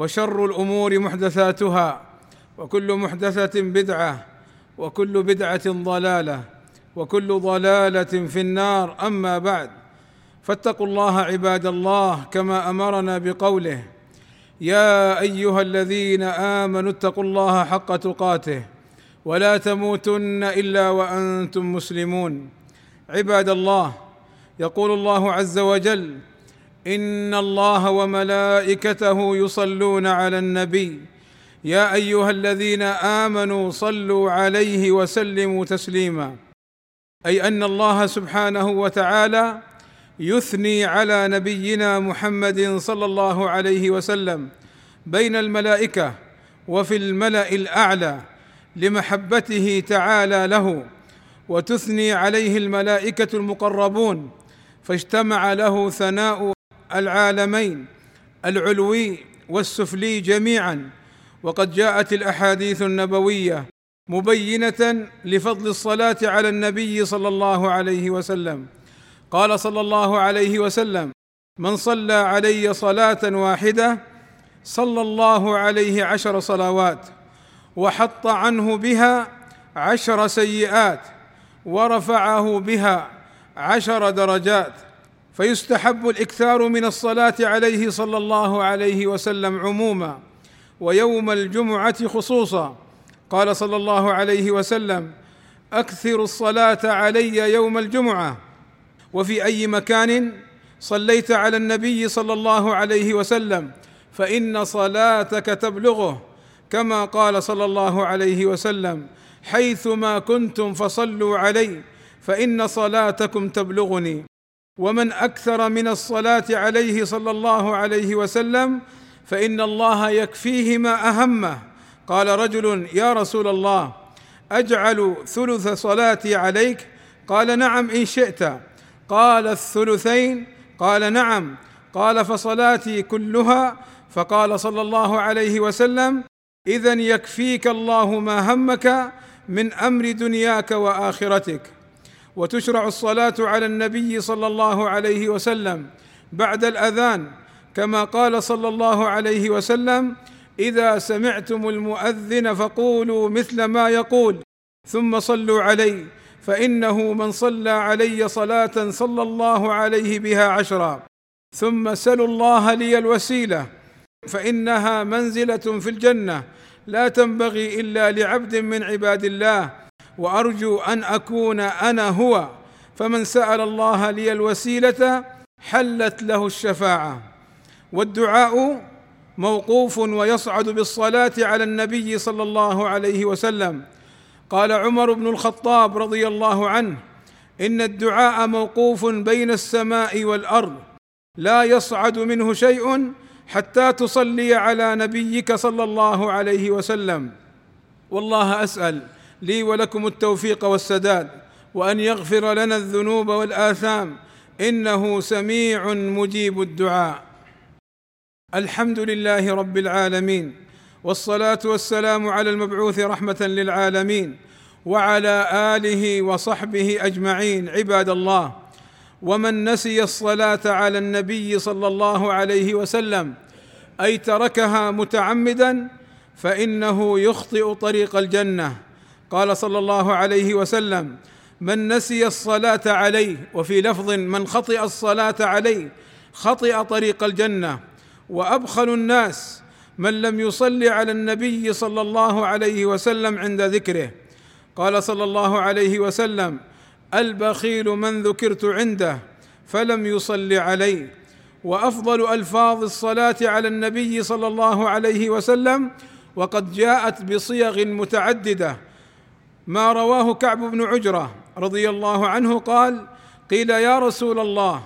وشر الأمور محدثاتها وكل محدثة بدعة وكل بدعة ضلالة وكل ضلالة في النار. أما بعد فاتقوا الله عباد الله كما أمرنا بقوله يا أيها الذين آمنوا اتقوا الله حق تقاته ولا تموتن إلا وأنتم مسلمون. عباد الله يقول الله عز وجل إن الله وملائكته يصلون على النبي. يا أيها الذين آمنوا صلوا عليه وسلموا تسليما. أي أن الله سبحانه وتعالى يثني على نبينا محمد صلى الله عليه وسلم بين الملائكة وفي الملأ الأعلى لمحبته تعالى له وتثني عليه الملائكة المقربون فاجتمع له ثناء العالمين العلوي والسفلي جميعا. وقد جاءت الأحاديث النبوية مبينة لفضل الصلاة على النبي صلى الله عليه وسلم. قال صلى الله عليه وسلم من صلى علي صلاة واحدة صلى الله عليه عشر صلوات وحط عنه بها عشر سيئات ورفعه بها عشر درجات فيستحب الإكثار من الصلاة عليه صلى الله عليه وسلم عموما ويوم الجمعة خصوصا. قال صلى الله عليه وسلم اكثروا الصلاة علي يوم الجمعة. وفي أي مكان صليت على النبي صلى الله عليه وسلم فإن صلاتك تبلغه كما قال صلى الله عليه وسلم حيثما كنتم فصلوا علي فإن صلاتكم تبلغني. ومن أكثر من الصلاة عليه صلى الله عليه وسلم فإن الله يكفيه ما اهمه قال رجل يا رسول الله أجعل ثلث صلاتي عليك؟ قال نعم إن شئت. قال الثلثين؟ قال نعم. قال فصلاتي كلها؟ فقال صلى الله عليه وسلم اذا يكفيك الله ما همك من أمر دنياك وآخرتك. وتشرع الصلاة على النبي صلى الله عليه وسلم بعد الأذان كما قال صلى الله عليه وسلم إذا سمعتم المؤذن فقولوا مثل ما يقول ثم صلوا علي فإنه من صلى علي صلاة صلى الله عليه بها عشرا. ثم سلوا الله لي الوسيلة فإنها منزلة في الجنة لا تنبغي إلا لعبد من عباد الله وأرجو أن أكون أنا هو فمن سأل الله لي الوسيلة حلت له الشفاعة. والدعاء موقوف ويصعد بالصلاة على النبي صلى الله عليه وسلم. قال عمر بن الخطاب رضي الله عنه إن الدعاء موقوف بين السماء والأرض لا يصعد منه شيء حتى تصلي على نبيك صلى الله عليه وسلم. والله أسأل لي ولكم التوفيق والسداد وأن يغفر لنا الذنوب والآثام. إنه سميع مجيب الدعاء. الحمد لله رب العالمين والصلاة والسلام على المبعوث رحمة للعالمين وعلى آله وصحبه أجمعين عباد الله. ومن نسي الصلاة على النبي صلى الله عليه وسلم أي تركها متعمدا فإنه يخطئ طريق الجنة. قال صلى الله عليه وسلم من نسي الصلاة عليه وفي لفظ من خطئ الصلاة عليه خطئ طريق الجنة وأبخل الناس من لم يصلي على النبي صلى الله عليه وسلم عند ذكره. قال صلى الله عليه وسلم البخيل من ذكرت عنده فلم يصل علي وأفضل ألفاظ الصلاة على النبي صلى الله عليه وسلم وقد جاءت بصيغ متعددة ما رواه كعب بن عجرة رضي الله عنه قال قيل يا رسول الله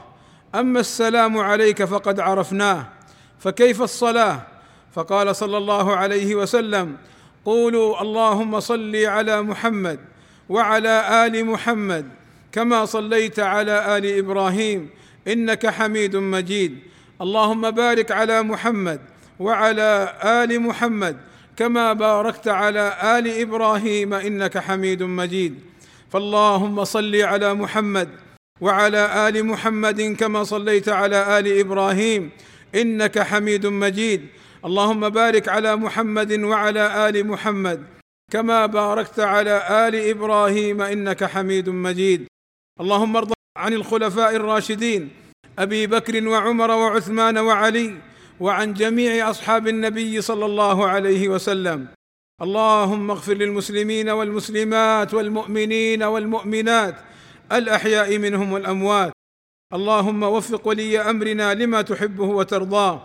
أما السلام عليك فقد عرفناه فكيف الصلاة؟ فقال صلى الله عليه وسلم قولوا اللهم صل على محمد وعلى آل محمد كما صليت على آل إبراهيم إنك حميد مجيد. اللهم بارك على محمد وعلى آل محمد كما باركت على آل إبراهيم إنك حميد مجيد. فاللهم صل على محمد وعلى آل محمد كما صليت على آل إبراهيم إنك حميد مجيد. اللهم بارك على محمد وعلى آل محمد كما باركت على آل إبراهيم إنك حميد مجيد. اللهم ارض عن الخلفاء الراشدين أبي بكر وعمر وعثمان وعلي وعن جميع أصحاب النبي صلى الله عليه وسلم. اللهم اغفر للمسلمين والمسلمات والمؤمنين والمؤمنات الأحياء منهم والأموات. اللهم وفق ولي أمرنا لما تحبه وترضاه.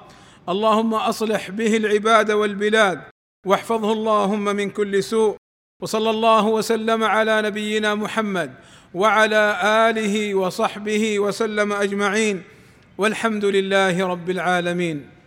اللهم أصلح به العباد والبلاد. واحفظه اللهم من كل سوء. وصلى الله وسلم على نبينا محمد وعلى آله وصحبه وسلم أجمعين. والحمد لله رب العالمين.